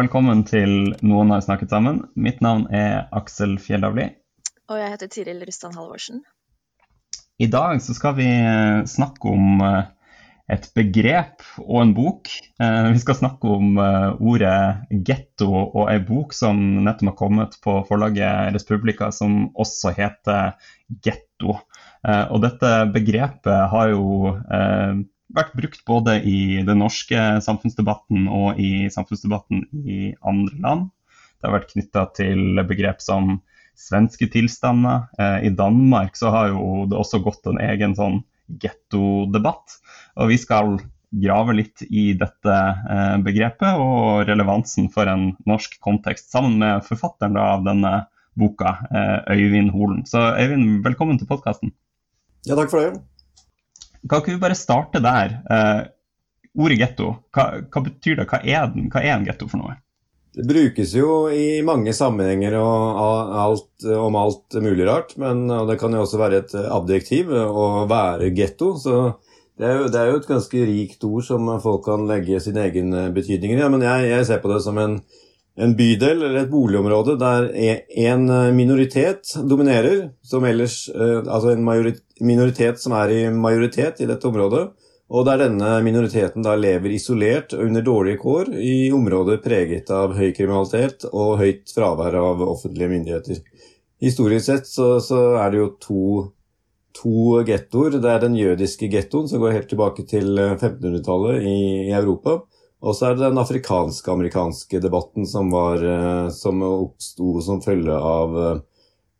Velkommen til Noen har snakket sammen. Mitt navn er Aksel Fjellavli. Og jeg heter Tiril Rustan Halvorsen. I dag så skal vi eh, snakke om eh, et begrep og en bok. Eh, Vi skal snakke om ordet getto og ei bok som nettopp har kommet på forlaget Respublika, som også heter Getto. Og dette begrepet har jo vært brukt både i den norske samfunnsdebatten og i samfunnsdebatten i andre land. Det har vært knytta til begrep som svenske tilstander. Eh, I Danmark så har jo det også gått en egen sånn gettodebatt. Og vi skal grave litt i dette eh, begrepet og relevansen for en norsk kontekst, sammen med forfatteren av denne boka, eh, Øyvind Holen. Så Øyvind, velkommen til podkasten. Ja, takk for det. Kan ikke vi bare starte der? Eh, ordet getto, hva, hva, betyr det? Hva er, den? hva er en getto for noe? Det brukes jo i mange sammenhenger alt, om alt mulig rart, men det kan jo også være et adjektiv å være getto. Så det er, jo, det er, jo, et ganske rikt ord som folk kan legge sin egen betydning i. Ja, men jeg, jeg, ser på det som en, en bydel eller et boligområde der en minoritet dominerer, som ellers eh, Altså en minoritet som er i majoritet i dette området, og der denne minoriteten da lever isolert og under dårlige kår i områder preget av høy kriminalitet og høyt fravær av offentlige myndigheter. Historisk sett så, så er det jo to, to gettoer. Det er den jødiske gettoen, som går helt tilbake til 1500-tallet i, i Europa. Og så er det den afrikanske-amerikanske debatten som, var, eh, som oppsto som følge av uh,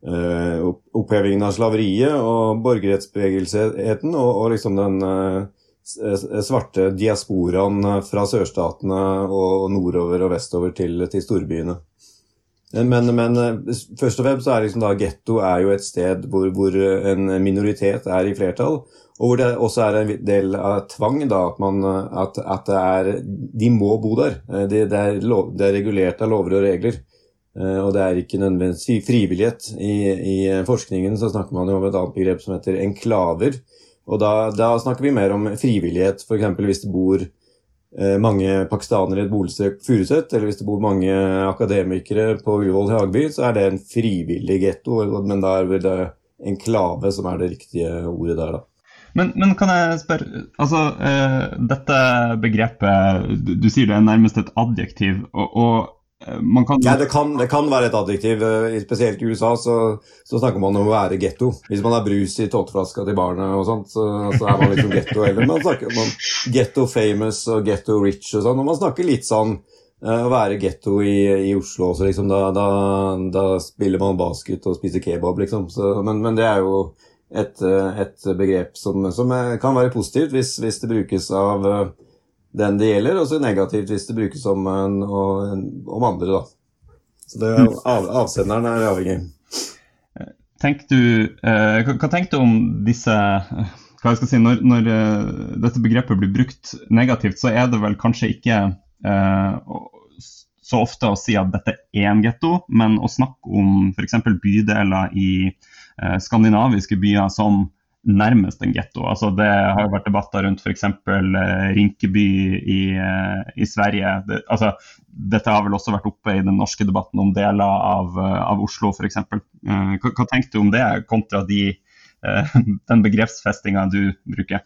opphevingen av slaveriet og borgerrettsbevegelsen og, og, liksom den uh, svarte diasporaen fra sørstatene og nordover og vestover til, til storbyene. Men, men, først og fremst så er liksom da getto et sted hvor, hvor en minoritet er i flertall, og hvor det også er en del av tvang, da, at, man, at, at er, de må bo der. Eh, det, det, er lov, det, er regulert av lover og regler. Eh, og det er ikke nødvendigvis frivillighet. I, I, forskningen så snakker man jo om et annet begrep som heter enklaver. Og da, da snakker vi mer om frivillighet, f.eks. hvis det bor eh, mange pakistanere i et boligstrøk Furuset, eller hvis det bor mange akademikere på Ullevål Hageby, så er det en frivillig getto. Men da er vel det enklave som er det riktige ordet der, da. Men, men, kan jeg spørre Altså, uh, dette begrepet du, du, sier det er nærmest et adjektiv. og, og kan... Ja, det kan, det kan, være et adjektiv. Uh, spesielt i USA så, så, snakker man om å være getto. Hvis man har brus i tåteflaska til barnet og sånt, så, så, er man liksom getto. Eller man snakker om getto famous og getto rich og sånn. Og man snakker litt sånn å være getto i, i, Oslo også, liksom. Da, da, da, spiller man basket og spiser kebab, liksom. Så, men, men det er jo et, eh, et begrep som, som, kan være positivt hvis, hvis, det brukes av eh, den det gjelder, og så negativt hvis det brukes om, om andre. Da. Så det, av, avsenderen er avhengig. Tenk du, eh, hva tenker du om disse hva jeg skal si, Når, når dette begrepet blir brukt negativt, så er det vel kanskje ikke eh, så ofte å si at dette er en getto, men å snakke om f.eks. bydeler i Eh, skandinaviske byer som nærmest en getto. Altså det har jo vært debatter rundt f.eks. Eh, Rinkeby i, eh, i Sverige. Det, altså, dette har vel også vært oppe i den norske debatten om deler av, av Oslo f.eks. Eh, hva, hva tenker du om det, kontra de, eh, den begrepsfestinga du bruker?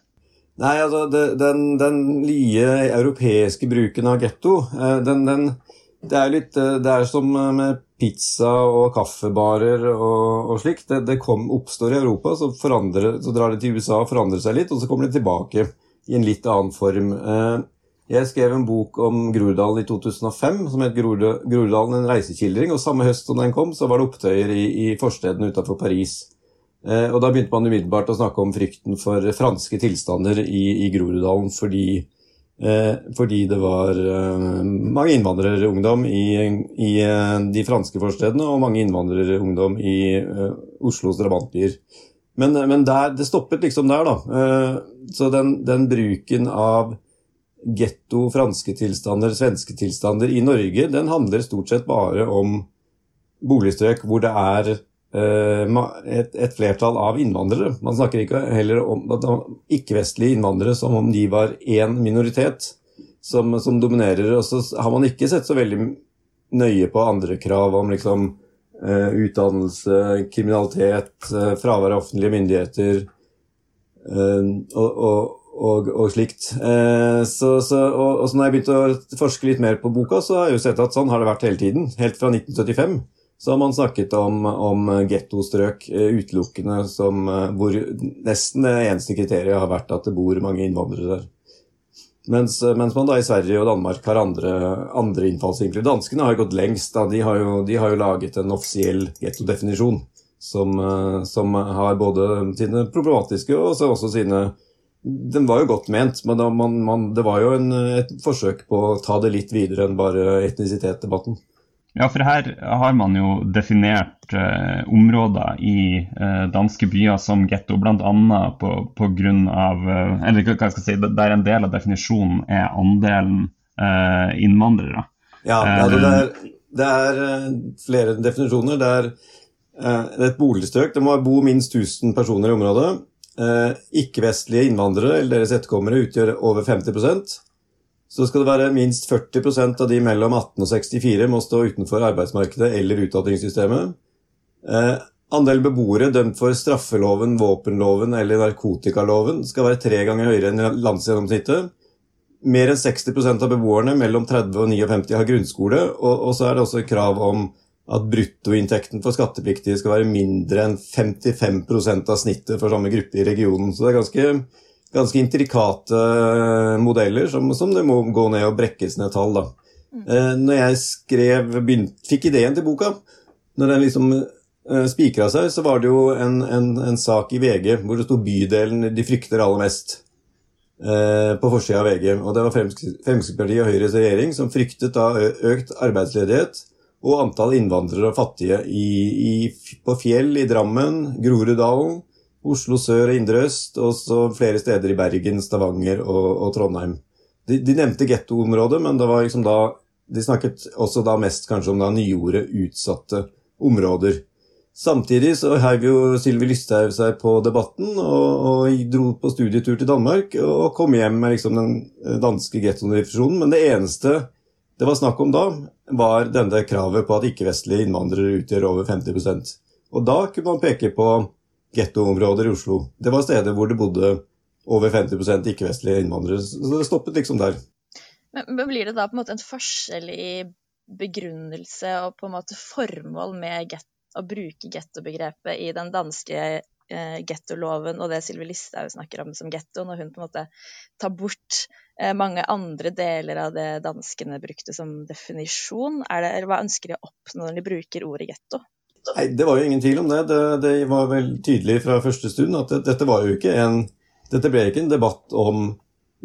Nei, altså Den, den lie europeiske bruken av getto, eh, den, den, det er litt Det er som med pizza og kaffebarer og, og slikt. Det, det kom, oppstår i Europa, så, så, drar de til USA og forandrer seg litt, og så kommer de tilbake i en litt annen form. Eh, jeg skrev en bok om Groruddalen i 2005 som het Groruddalen en reisekildring. og Samme høst som den kom, så var det opptøyer i, i forstedene utenfor Paris. Eh, og Da begynte man umiddelbart å snakke om frykten for franske tilstander i, i Groruddalen fordi fordi det var eh, mange innvandrerungdom i, i eh, de franske forstedene og mange innvandrerungdom i eh, Oslos drabantbyer. Men, men der, det stoppet liksom der, da. Eh, så den, den bruken av getto, franske tilstander, svenske tilstander i Norge, den handler stort sett bare om boligstrøk hvor det er eh, et, et, flertall av innvandrere. Man snakker ikke heller om ikke-vestlige innvandrere som om de var én minoritet som, som, dominerer. Og så har man ikke sett så veldig nøye på andre krav om liksom, eh, utdannelse, kriminalitet, eh, fravær av offentlige myndigheter eh, og, og og, og slikt. Eh, så, så, og, og, så når jeg begynte å forske litt mer på boka, så har jeg jo sett at sånn har det vært hele tiden. Helt fra 1975 så har man snakket om, om gettostrøk eh, utelukkende som eh, hvor nesten det eneste kriteriet har vært at det bor mange innvandrere der. Mens, eh, mens man da i Sverige og Danmark har andre, andre innfallsvinkler. Danskene har jo gått lengst. Da. De, har jo, de har jo laget en offisiell gettodefinisjon som, som har både sine problematiske og også sine den var jo godt ment, men man, man, det var jo en, et forsøk på å ta det litt videre enn bare etnisitetsdebatten. Ja, for her har man jo definert eh, områder i eh, danske byer som getto, bl.a. på, på grunn av eh, Eller hva skal jeg si, der en del av definisjonen er andelen eh, innvandrere. Ja, altså det, er, det er flere definisjoner. Det er eh, et boligstrøk. Det må bo minst 1000 personer i området. Eh, ikke-vestlige innvandrere eller deres etterkommere utgjør over 50 Så skal det være minst 40% av de mellom 18 og 64 må stå utenfor arbeidsmarkedet eller utdanningssystemet. Eh, andelen beboere dømt for straffeloven, våpenloven eller narkotikaloven skal være tre ganger høyere enn landsgjennomsnittet. Mer enn 60% av beboerne mellom 30 og 59 har grunnskole, og, og så er det også krav om at bruttoinntekten for skattepliktige skal være mindre enn 55% av snittet for samme gruppe i regionen. Så det er ganske, ganske intrikate modeller som, som, det må gå ned og brekkes ned tall. da. Mm. Eh, når jeg skrev, begynt, fikk ideen til boka, når den liksom eh, spikra seg, så var det jo en, en, en, sak i VG hvor det sto 'bydelen de frykter aller mest'. Eh, på forsida av VG. Og det var Fremskrittspartiet og Høyres regjering som fryktet da økt arbeidsledighet og antall innvandrere og fattige i, i, på Fjell i Drammen, Groruddalen, Oslo sør og indre øst, og så flere steder i Bergen, Stavanger og, og Trondheim. De, de nevnte gettoområdet, men det var liksom da, de snakket også da mest kanskje om da nyordet utsatte områder. Samtidig så heiv jo Sylvi Lysthaug seg på debatten og, og, dro på studietur til Danmark og kom hjem med liksom den danske gettodefinisjonen. Men det eneste det var snakk om da, var denne kravet på at ikke-vestlige innvandrere utgjør over 50% Og da kunne man peke på gettoområder i Oslo. Det var steder hvor det bodde over 50 ikke-vestlige innvandrere. Så det stoppet liksom der. Men Blir det da på en måte en forskjell i begrunnelse og på en måte formål med get, å bruke gettobegrepet i den danske eh, gettoloven og det Sylvi Listhaug snakker om som getto, når hun på en måte tar bort Eh, mange andre deler av det danskene brukte som definisjon? Det, eller hva ønsker de å oppnå når de bruker ordet getto? Nei, Det var jo ingen tvil om det. Det, det var vel tydelig fra første stund at det, dette var jo ikke en Dette ble ikke en debatt om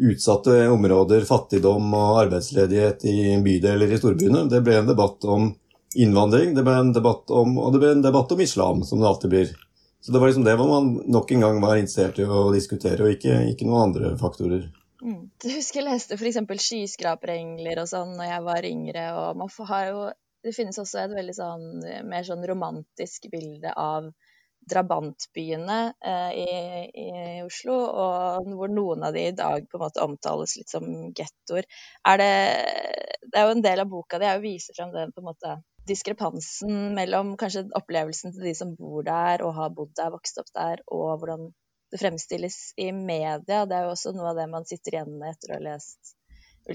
utsatte områder, fattigdom og arbeidsledighet i bydeler i storbyene. Det ble en debatt om innvandring, det ble en debatt om, og det ble en debatt om islam, som det alltid blir. Så det var liksom det man nok en gang var interessert i å diskutere, og ikke, ikke noen andre faktorer. Mm. Jeg husker jeg leste f.eks. skyskraperengler og sånn når jeg var yngre. og man har jo, Det finnes også et veldig sånn mer sånn romantisk bilde av drabantbyene eh, i, i, Oslo, og hvor noen av de i dag på en måte omtales litt som gettoer. Er det, det er jo en del av boka di å vise frem den på en måte diskrepansen mellom kanskje opplevelsen til de som bor der og har bodd der, vokst opp der, og hvordan det fremstilles i media. Det er jo også noe av det man sitter igjen med etter å ha lest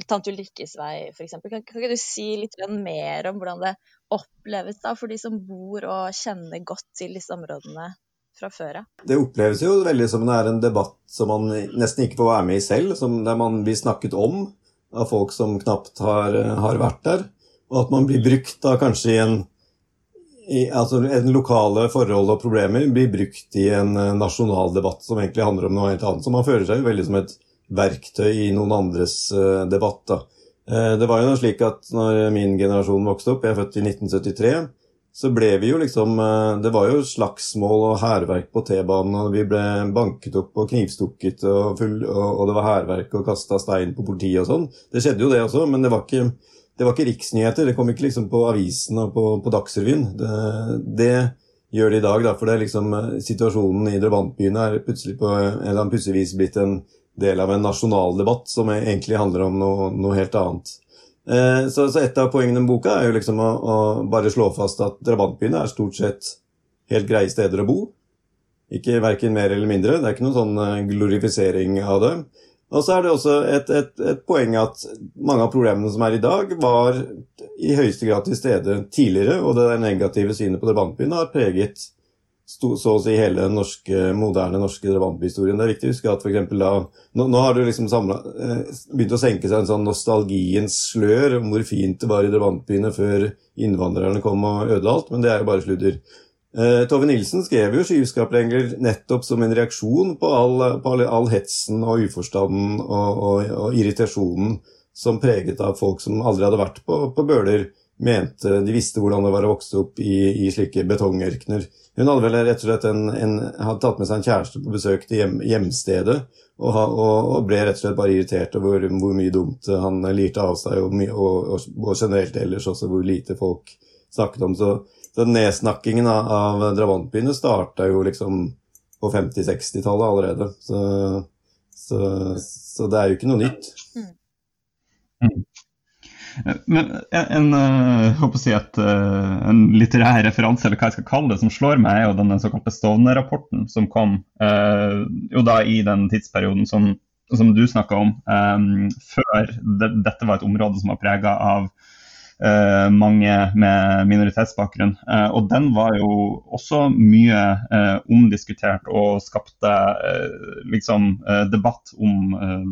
Tante Ulrikkes vei, f.eks. Kan, kan ikke du si litt mer om hvordan det oppleves da for de som bor og kjenner godt til disse områdene fra før av? Det oppleves jo veldig som det er en debatt som man nesten ikke får være med i selv, som der man blir snakket om av folk som knapt har, har vært der, og at man blir brukt da kanskje i en i, altså en lokale forhold og problemer blir brukt i en eh, nasjonal debatt som egentlig handler om noe helt annet. Så man føler seg jo veldig som et verktøy i noen andres debatt. da. Det var jo noe slik at når min generasjon vokste opp, jeg er født i 1973, så ble vi jo liksom Det var jo slagsmål og hærverk på T-banen, og vi ble banket opp og knivstukket, og, full, og, det var hærverk og kasta stein på politiet og sånn. Det skjedde jo det også, men det var ikke det var ikke riksnyheter. Det kom ikke liksom på avisen og på, på Dagsrevyen. Det, det, gjør det i dag, da, for det er liksom eh, situasjonen i drabantbyene er plutselig på en eller annen vis blitt en del av en nasjonal debatt som egentlig handler om noe, noe helt annet. Eh, så, så, et av poengene med boka er jo liksom å, å bare slå fast at drabantbyene er stort sett helt greie steder å bo. Ikke verken mer eller mindre. Det er ikke noen sånn eh, glorifisering av det. Og så er det også et, et, et, poeng at mange av problemene som er i dag, var i høyeste grad til stede tidligere, og det negative synet på drabantbyen har preget så å si hele den norske, moderne norske drabantbyhistorien. Det er viktig å huske at for da Nå, nå har det liksom samlet, eh, begynt å senke seg en sånn nostalgiens slør om hvor fint det var i drabantbyene før innvandrerne kom og ødela alt, men det er jo bare sludder. Eh, Tove Nilsen skrev jo 'Skivskraplenger' nettopp som en reaksjon på all, på all, all hetsen og uforstanden og, og, og, irritasjonen som preget av folk som aldri hadde vært på, på Bøler, mente de visste hvordan det var å vokse opp i, i slike betongørkener. Hun hadde vel rett og slett en, en, hadde tatt med seg en kjæreste på besøk til hjem, hjemstedet, og, og, ble rett og slett bare irritert over hvor, hvor mye dumt han lirte av seg, og, og, generelt ellers også hvor lite folk snakket om. Så så nedsnakkingen av, av drabantbyene starta jo liksom på 50-60-tallet allerede. Så, så, så, det er jo ikke noe nytt. Mm. Men en, en, si at, en, litterær referanse, eller hva jeg skal kalle det, som slår meg, er jo den såkalte Stovner-rapporten som kom eh, jo da i den tidsperioden som, som du snakka om, eh, før det, dette var et område som var prega av Uh, mange med minoritetsbakgrunn. Uh, og den var jo også mye uh, omdiskutert og skapte eh, liksom eh, debatt om eh,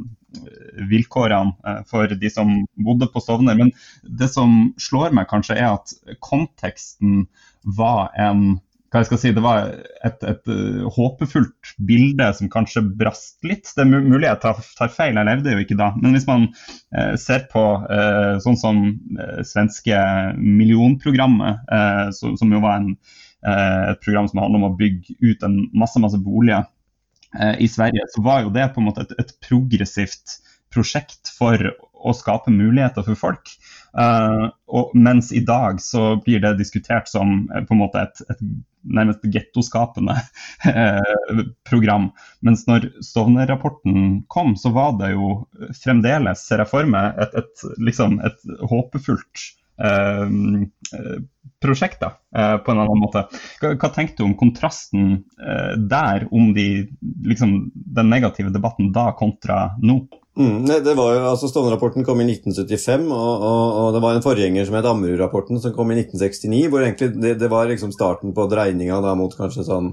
vilkårene for de som bodde på Stovner. Men det som slår meg kanskje er at konteksten var en hva jeg skal si, Det var et, et uh, håpefullt bilde som kanskje brast litt. Det er mulig jeg tar, tar, feil, jeg levde jo ikke da. Men hvis man eh, ser på eh, sånn som svenske millionprogrammet, så, som jo var en, et program som handler om å bygge ut en masse, masse boliger i Sverige, så var jo det på en måte et, et progressivt prosjekt for å skape muligheter for folk. Uh, og mens i dag så blir det diskutert som uh, på en måte et, et nærmest gettoskapende uh, program. Mens når Stovner-rapporten kom, så var det jo fremdeles, ser jeg for meg, et, et, liksom et håpefullt prosjekt da, på en annen måte. Hva, hva tenker du om kontrasten der, om de, liksom, den negative debatten da kontra nå? Mm, det var jo, altså Stovner-rapporten kom i 1975, og, og, og, det var en forgjenger som het Ammerud-rapporten, som kom i 1969. hvor egentlig Det, det var liksom starten på dreininga da mot kanskje sånn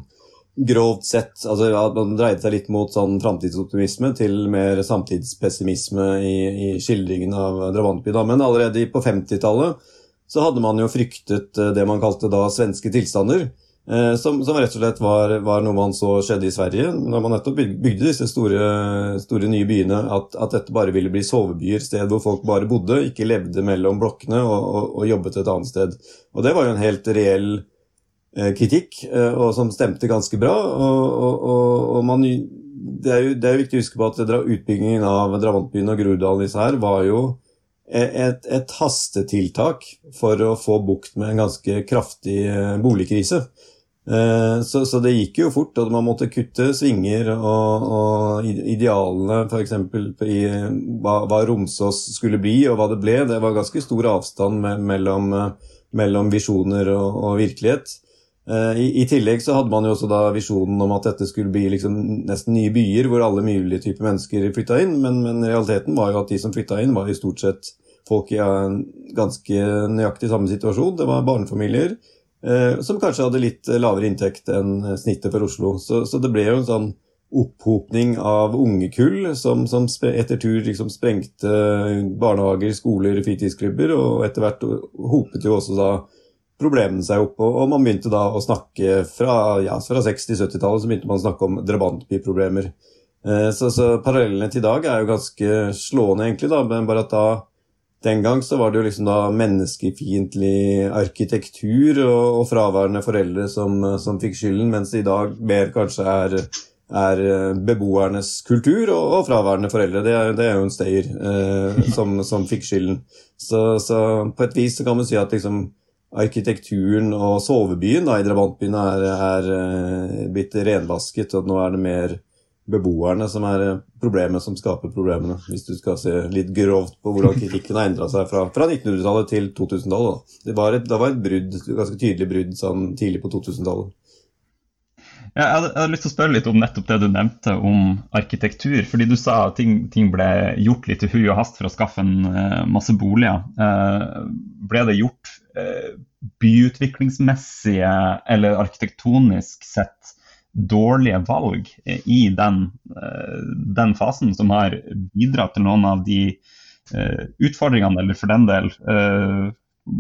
grovt sett altså at Man dreide seg litt mot sånn framtidsoptimisme til mer samtidspessimisme i, i skildringen av Drabantby. Da. Men allerede på 50-tallet så hadde man jo fryktet eh, det man kalte da svenske tilstander. Eh, som, som, rett og slett var, var, noe man så skjedde i Sverige når man nettopp bygde disse store, store nye byene. At, at, dette bare ville bli sovebyer, sted hvor folk bare bodde, ikke levde mellom blokkene og, og, og jobbet et annet sted. Og det var jo en helt reell kritikk, eh, og som stemte ganske bra. Og, og man, det, er jo, det, er jo, viktig å huske på at utbyggingen av Drabantbyen og Groruddalen her var jo et, et, hastetiltak for å få bukt med en ganske kraftig eh, boligkrise. Eh, så, så, det gikk jo fort, og man måtte kutte svinger og, og idealene f.eks. i hva, hva, Romsås skulle bli og hva det ble. Det var ganske stor avstand mellom, mellom visjoner og, og virkelighet. Eh, I, I, tillegg så hadde man jo også da visjonen om at dette skulle bli liksom nesten nye byer hvor alle mulige typer mennesker flytta inn, men, men, realiteten var jo at de som flytta inn, var i stort sett folk i en ganske nøyaktig samme situasjon. Det var barnefamilier Eh, som kanskje hadde litt lavere inntekt enn snittet for Oslo. Så, så det ble jo en sånn opphopning av unge kull som, som etter tur liksom sprengte barnehager, skoler, fritidsklubber, og etter hvert hopet jo også da problemene seg opp. Og, man begynte da å snakke fra, ja, fra 60-70-tallet så begynte man å snakke om drabantbyproblemer. Så, så, parallellene til i dag er jo ganske slående, egentlig, da, men bare at da den gang så var det jo liksom da menneskefiendtlig arkitektur og, og, fraværende foreldre som, som, fikk skylden, mens det i dag mer kanskje er, er beboernes kultur og, og, fraværende foreldre. Det er, det er jo en stayer eh, som, som, fikk skylden. Så, så, på et vis så kan man si at liksom arkitekturen og sovebyen da, i drabantbyen er, er, er blitt renvasket, og nå er det mer beboerne som er eh, problemet som skaper problemene. Hvis du skal se litt grovt på hvordan kritikken har endra seg fra, fra 1900-tallet til 2000-tallet. Det, var et, det var et brudd, ganske tydelig brudd sånn tidlig på 2000-tallet. Ja, jeg, hadde, jeg hadde lyst til å spørre litt om nettopp det du nevnte om arkitektur. fordi Du sa at ting, ting ble gjort litt i hui og hast for å skaffe en uh, masse boliger. Uh, ble det gjort byutviklingsmessige eller arkitektonisk sett dårlige valg i den, eh, den, fasen, som har bidratt til noen av de uh, utfordringene, eller for den del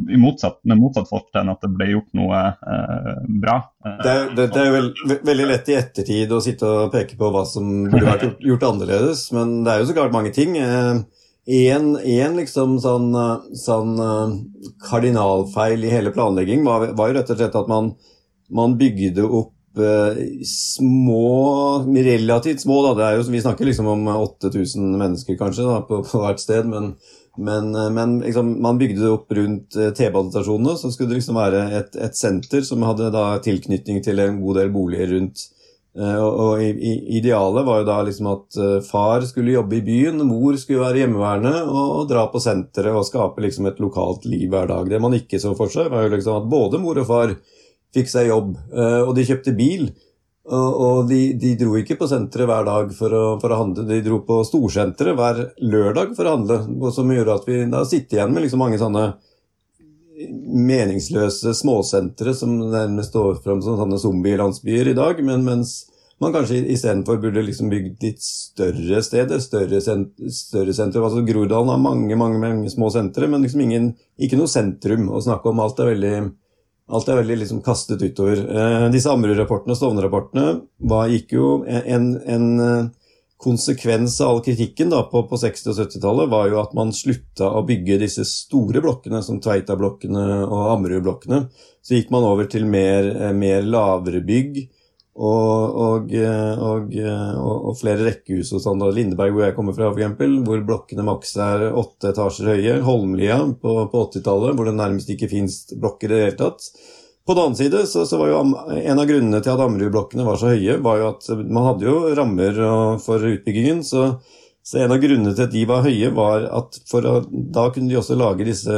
i motsatt, med motsatt fortegn at det ble gjort noe eh, bra. Det det, det er vel, veldig lett i ettertid å sitte og peke på hva som burde vært gjort, gjort annerledes, men det er jo så klart mange ting. En, en liksom sånn, sånn, kardinalfeil i hele planlegging var, var, jo rett og slett at man, man bygde opp Eh, små, relativt små, da. Det er jo, vi snakker liksom om 8000 mennesker kanskje da, på, på hvert sted. Men, men, eh, men liksom, man bygde det opp rundt eh, T-banestasjonene. Så skulle det liksom være et, et, senter som hadde da tilknytning til en god del boliger rundt. Og, og Idealet var jo da liksom at far skulle jobbe i byen, mor skulle være hjemmeværende og dra på senteret og skape liksom et lokalt liv hver dag. Det man ikke så for seg, var jo liksom at både mor og far fikk seg jobb, eh, og de kjøpte bil. Og de, de dro ikke på senteret hver dag for å, for å, handle, de dro på storsenteret hver lørdag for å handle. Som gjorde at vi da sitter igjen med liksom mange sånne meningsløse småsentre som nærmest står fram som sånne zombielandsbyer i dag. Men mens man kanskje istedenfor burde liksom bygd litt større steder, større, sent, større sentrum. Altså Groruddalen har mange, mange, mange små sentre, men liksom ingen, ikke noe sentrum å snakke om. Alt er veldig Alt er veldig liksom kastet utover. Eh, disse Ammerud-rapportene og Stovner-rapportene gikk jo en, en, eh, konsekvens av all kritikken da, på, på 60- og 70-tallet var jo at man slutta å bygge disse store blokkene, som Tveita-blokkene og Ammerud-blokkene. Så gikk man over til mer, eh, mer lavere bygg og, og, og, og, flere rekkehus og sånn. Lindeberg, hvor jeg kommer fra, f.eks., hvor blokkene maks er åtte etasjer høye. Holmlia på, på 80-tallet, hvor det nærmest ikke fins blokker i det hele tatt. På den annen side så, så, var jo en av grunnene til at Ammerud-blokkene var så høye, var jo at man hadde jo rammer for utbyggingen. så så En av grunnene til at de var høye, var at å, da kunne de også lage disse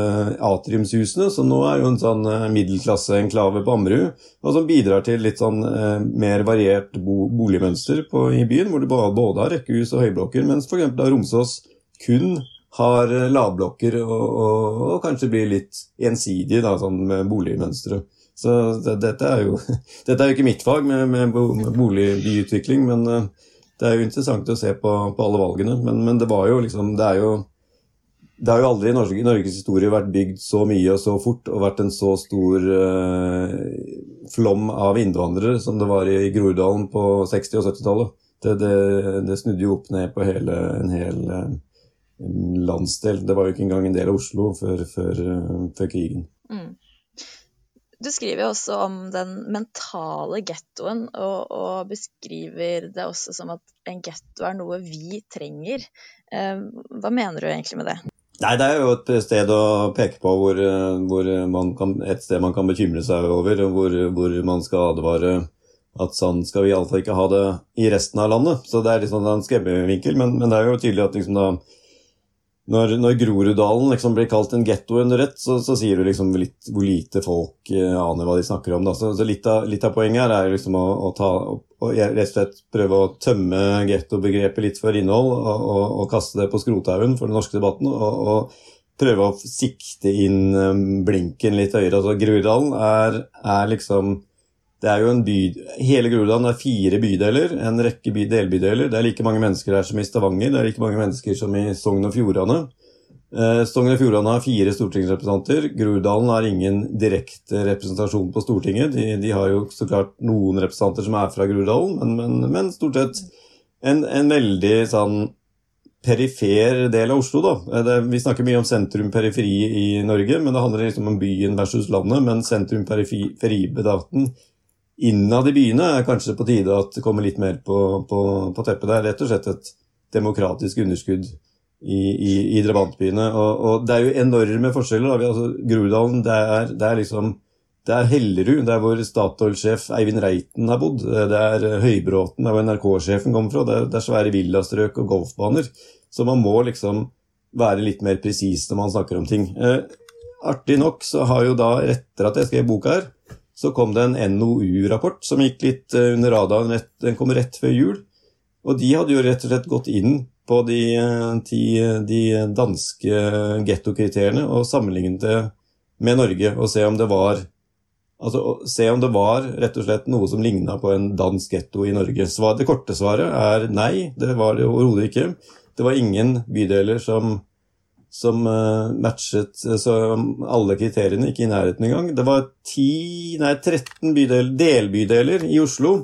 atriumshusene, som nå er jo en sånn eh, middelklasseenklave på Ammerud, og som bidrar til litt sånn eh, mer variert bo, boligmønster på, i byen, hvor du både har rekkehus og høyblokker, mens f.eks. Romsås kun har eh, lavblokker og, og, og, kanskje blir litt ensidig da, sånn med boligmønsteret. Så det, dette, er jo, dette er jo ikke mitt fag med, med boligbyutvikling, men uh, det er jo interessant å se på, på alle valgene, men, men, det var jo liksom Det er jo, det har jo aldri i Norge, Norges historie vært bygd så mye og så fort og vært en så stor uh, flom av innvandrere som det var i, Groruddalen på 60- og 70-tallet. Det, det, det, snudde jo opp ned på hele, en hel uh, landsdel. Det var jo ikke engang en del av Oslo før, før, uh, før krigen. Mm. Du skriver jo også om den mentale gettoen, og, og, beskriver det også som at en getto er noe vi trenger. Eh, hva mener du egentlig med det? Nei, Det er jo et sted å peke på hvor, hvor kan, et sted man kan bekymre seg over, og hvor, hvor man skal advare at sånn skal vi iallfall ikke ha det i resten av landet. Så det er litt sånn en skremmevinkel, men, men, det er jo tydelig at liksom da når, når Groruddalen liksom blir kalt en getto under ett, så, så, sier du liksom litt, hvor lite folk eh, aner hva de snakker om. Så, så litt, av, litt, av, poenget her er liksom å, å, ta, å rett og slett prøve å tømme gettobegrepet litt for innhold, og, og, og, kaste det på skrothaugen for den norske debatten. og, prøve å sikte inn um, blinken litt høyere. Altså, Groruddalen er, er liksom det er jo en by, Hele Groruddalen er fire bydeler, en rekke by, delbydeler. Det er like mange mennesker her som i Stavanger, det er like mange mennesker som i Sogn og Fjordane. Eh, Sogn og Fjordane har fire stortingsrepresentanter. Groruddalen har ingen direkte representasjon på Stortinget. De, de, har jo så klart noen representanter som er fra Groruddalen, men, men, men, stort sett en, en veldig sånn perifer del av Oslo. da. Det, vi snakker mye om sentrum-periferi i Norge, men det handler liksom om byen versus landet. Men sentrum-periferi-debatten innad i byene er kanskje på tide at det kommer litt mer på, på, på teppet. Det er rett og slett et demokratisk underskudd i, i, i drabantbyene. Og, og, det er jo enorme forskjeller. Da. Altså, Groruddalen, det er, det er liksom det er Hellerud, der hvor Statoil-sjef Eivind Reiten har bodd. Det er Høybråten, der hvor NRK-sjefen kommer fra. Det er, det er svære villastrøk og golfbaner. Så man må liksom være litt mer presis når man snakker om ting. Eh, artig nok så har jo da, etter at jeg skrev boka her, så kom det en NOU-rapport som gikk litt eh, under radaren. Den kom rett før jul. Og de hadde jo rett og slett gått inn på de, de, eh, de danske gettokriteriene og sammenlignet det med Norge, og se om det var Altså, Se om det var rett og slett noe som ligna på en dansk getto i Norge. Svar, det korte svaret er nei, det var det overhodet ikke. Det var ingen bydeler som, som uh, matchet så alle kriteriene, ikke i nærheten engang. Det var 10, nei, 13 bydel, delbydeler i Oslo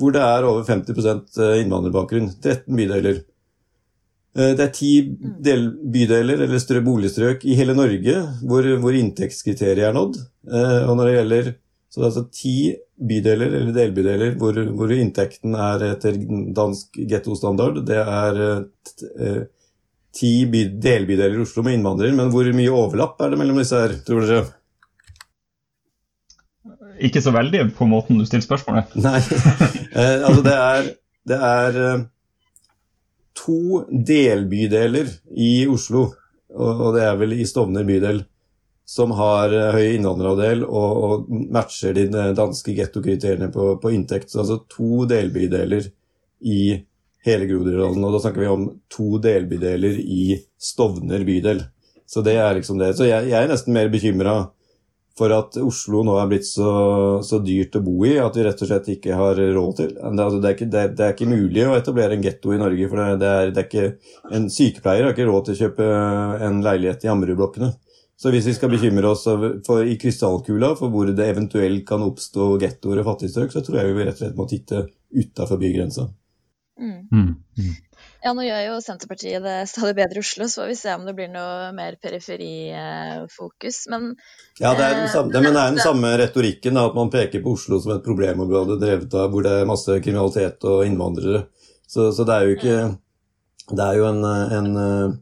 hvor det er over 50 eh, innvandrerbakgrunn. 13 bydeler. Eh, det er ti bydeler eller boligstrøk i hele Norge hvor, hvor inntektskriteriet er nådd. Eh, og når det gjelder så det er altså ti bydeler eller delbydeler hvor, hvor inntekten er etter dansk gettostandard. Det er eh, ti by, delbydeler i Oslo med innvandrere. Men hvor mye overlapp er det mellom disse her, tror dere? Ikke så veldig på måten du stiller spørsmålet. Nei, eh, altså det er, det er eh, to delbydeler i Oslo, og det er vel i Stovner bydel, som har eh, høy innvandrerandel og, og, matcher de danske gettokriteriene på, på inntekt. Så altså to delbydeler i hele Groruddalen. Og da snakker vi om to delbydeler i Stovner bydel. Så det er liksom det. Så jeg, jeg er nesten mer bekymra for at Oslo nå er blitt så, så, dyrt å bo i at vi rett og slett ikke har råd til. Det, altså, det, er, ikke, det, det er, ikke, mulig å etablere en getto i Norge. for er, ikke, En sykepleier har ikke råd til å kjøpe en leilighet i Ammerudblokkene. Så hvis vi skal bekymre oss for, i krystallkula for hvor det eventuelt kan oppstå gettoer og fattigstrøk, så tror jeg vi rett og slett må titte utafor bygrensa. Mm. Mm. mm. Ja, nå gjør jo Senterpartiet det stadig bedre i Oslo, så får vi se om det blir noe mer periferifokus. Men Ja, det er den samme, men det er den samme retorikken, at man peker på Oslo som et problemområde drevet av hvor det er masse kriminalitet og innvandrere. Så, så det er jo ikke Det er jo en, en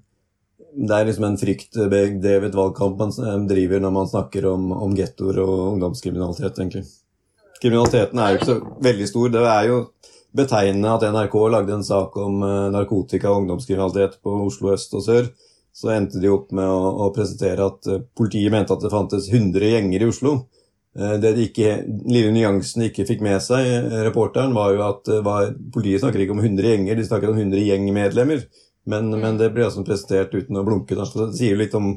det er liksom en fryktdrevet valgkamp man driver når man snakker om, om gettoer og ungdomskriminalitet, egentlig. Kriminaliteten er jo ikke så veldig stor. Det er jo betegnende at NRK lagde en sak om eh, narkotika og ungdomskriminalitet på Oslo øst og sør. Så endte de opp med å, å presentere at uh, politiet mente at det fantes 100 gjenger i Oslo. Uh, det de ikke, lille nyansen de ikke fikk med seg, reporteren, var jo at var, politiet snakker ikke om 100 gjenger, de snakker om 100 gjengmedlemmer. Men, men det ble altså presentert uten å blunke. Da. Så det sier litt om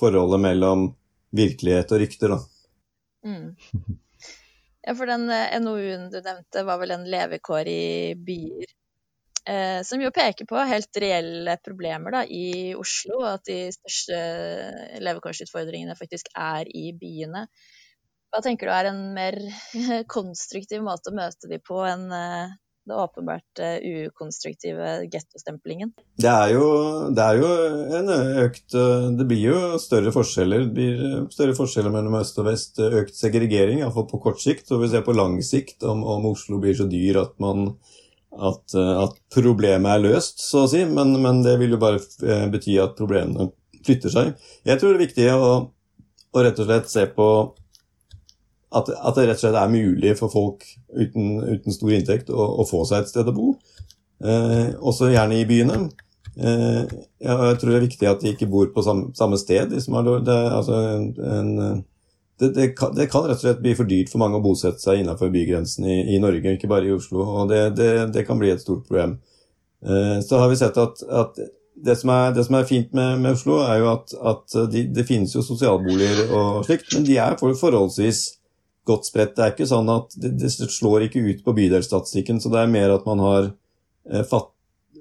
forholdet mellom virkelighet og rykter. Da. Mm. Ja, for den eh, NOU-en du nevnte, var vel en levekår i byer. Eh, som jo peker på helt reelle problemer da, i Oslo, og at de største levekårsutfordringene faktisk er i byene. Hva tenker du er en mer konstruktiv måte å møte de på enn eh, det åpenbart uh, ukonstruktive gettostemplingen? Det det er jo en økt eh, Det blir jo større forskjeller. Det blir eh, større forskjeller mellom øst og vest. Økt segregering, iallfall på kort sikt. Og vi ser på lang sikt om, om Oslo blir så dyr at, man, at, at problemet er løst, så å si. Men, men, det vil jo bare bety at problemene flytter seg. Jeg tror det er viktig å, å rett og slett se på at, at, det rett og slett er mulig for folk uten, uten stor inntekt å, å, få seg et sted å bo. Eh, også gjerne i byene. Eh, jeg tror det er viktig at de ikke bor på samme, samme sted. De det, altså en, det, det, kan, det, kan, rett og slett bli for dyrt for mange å bosette seg innenfor bygrensen i, i Norge, ikke bare i Oslo. og Det, kan bli et stort problem. Eh, så har vi sett at, at det, som er, det, som er, fint med, med Oslo, er jo at, at de, det finnes jo sosialboliger og slikt, men de er forholdsvis godt spredt. Det er ikke sånn at det, det slår ikke ut på bydelsstatistikken, så det er mer at man har eh, fatt,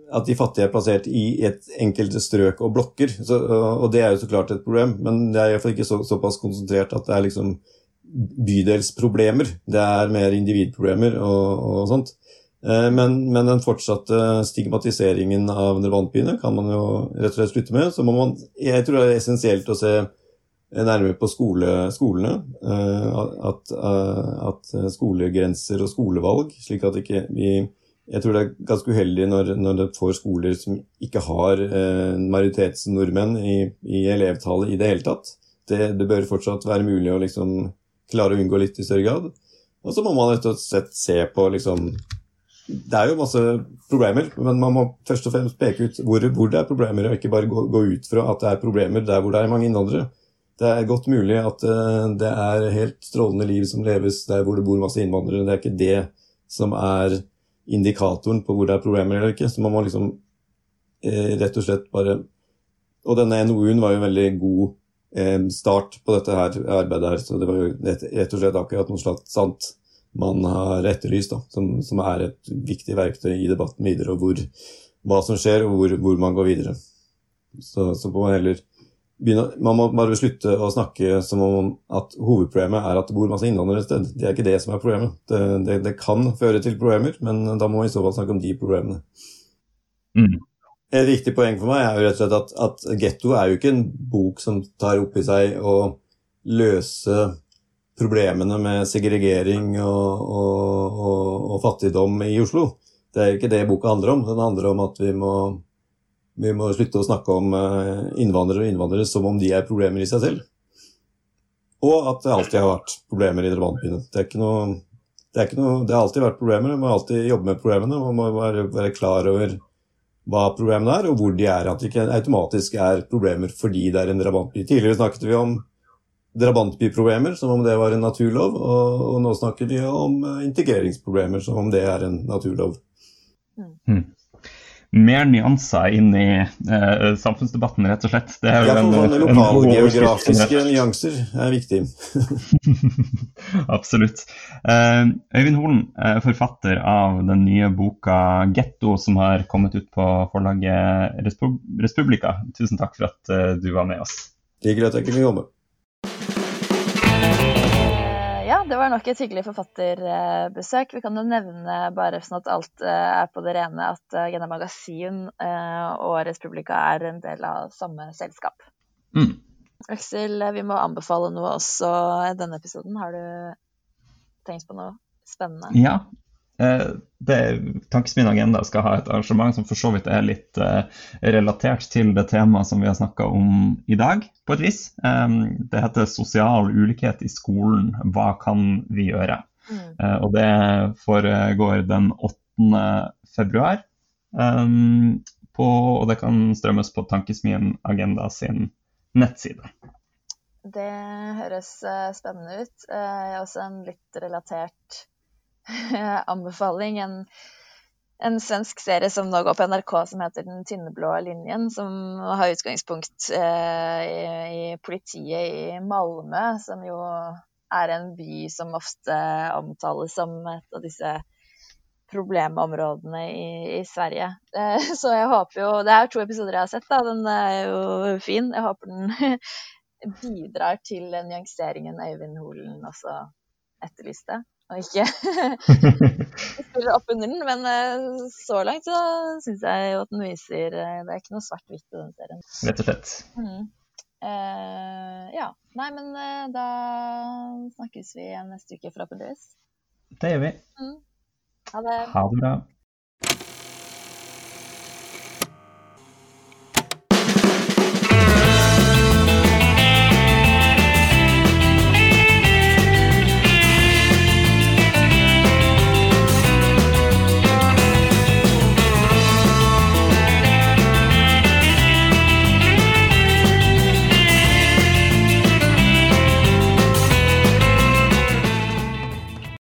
at de fattige er plassert i et enkelte strøk og blokker. Så, og det er jo så klart et problem, men det er iallfall ikke så, såpass konsentrert at det er liksom bydelsproblemer. Det er mer individproblemer og, og sånt. Eh, men, men, den fortsatte stigmatiseringen av drabantbyene kan man jo rett og slett slutte med. Så må man, jeg tror det er essensielt å se nærmere på skole, skolene. Eh, at, eh, at, skolegrenser og skolevalg, slik at ikke vi Jeg tror det er ganske uheldig når, når det får skoler som ikke har majoritetsnordmenn i, i elevtallet i det hele tatt. Det, det, bør fortsatt være mulig å liksom klare å unngå litt i større grad. Og så må man rett og slett se på liksom det er jo masse problemer, men man må først og fremst peke ut hvor, hvor det er problemer, og ikke bare gå, gå, ut fra at det er problemer der hvor det er mange innvandrere. Det er godt mulig at uh, det er helt strålende liv som leves der hvor det bor masse innvandrere. Det er ikke det som er indikatoren på hvor det er problemer eller ikke. Så man må liksom uh, rett og slett bare Og denne NOU-en var jo en veldig god uh, start på dette her arbeidet her, så det var jo rett og slett akkurat noe slags sant man har etterlyst, da, som, som, er et viktig verktøy i debatten videre, og hvor, hva som skjer, og hvor, hvor man går videre. Så, så må man heller begynne, Man må bare slutte å snakke som om at hovedproblemet er at det bor masse innvandrere et sted. Det er ikke det som er problemet. Det, det, det, kan føre til problemer, men da må vi i så fall snakke om de problemene. Mm. Et viktig poeng for meg er jo rett og slett at, at Getto er jo ikke en bok som tar opp i seg å løse problemene med segregering og, og, og, og, fattigdom i Oslo. Det er ikke det boka handler om. Den handler om at vi må, vi må slutte å snakke om eh, innvandrere og innvandrere som om de er problemer i seg selv. Og at det alltid har vært problemer i drabantbyene. Det, det, det, har alltid vært problemer. Man må alltid jobbe med problemene. Man må være, være klar over hva problemene er, og hvor de er. At det ikke automatisk er problemer fordi det er en drabantby. Tidligere snakket vi om drabantbyproblemer, som om det var en naturlov. Og, og, nå snakker vi om eh, integreringsproblemer, som om det er en naturlov. Mm. Mer nyanser inn i eh, samfunnsdebatten, rett og slett. Det er ja, for sånne lokalgeografiske nyanser er viktig. Absolutt. Eh, Øyvind Holen, eh, forfatter av den nye boka 'Getto', som har kommet ut på forlaget Respublika. Tusen takk for at eh, du var med oss. Hyggelig at jeg kunne jobbe var nok et hyggelig forfatterbesøk. Vi kan jo nevne, bare sånn at alt eh, er på det rene, at eh, Gena Magasin eh, og Respublika er en del av samme selskap. Mm. Aksel, vi må anbefale noe også i denne episoden. Har du tenkt på noe spennende? Ja, Tankesmien Agenda skal ha et arrangement som for så vidt er litt uh, relatert til det temaet som vi har snakka om i dag, på et vis. Um, det heter 'Sosial ulikhet i skolen hva kan vi gjøre?' Mm. Uh, og det foregår den 8. februar. Um, på, og det kan strømmes på Tankesmien Agenda sin nettside. Det høres spennende ut. Jeg er også en litt relatert anbefaling. En, en, svensk serie som nå går på NRK som heter Den tynneblå linjen, som har utgangspunkt eh, i, i, politiet i Malmö, som jo er en by som ofte omtales som et av disse problemområdene i, i Sverige. Eh, så jeg håper jo Det er to episoder jeg har sett, da. Den er jo fin. Jeg håper den bidrar til nyanseringen Øyvind Holen også etterlyste og ikke spiller opp under den. Men uh, så langt så syns jeg jo at den viser uh, Det er ikke noe svart-hvitt i den serien. Rett og slett. Mm. Uh, ja. Nei, men da snakkes vi igjen neste uke, forhåpentligvis. Det gjør vi. Mm. Ha det. Ha det bra.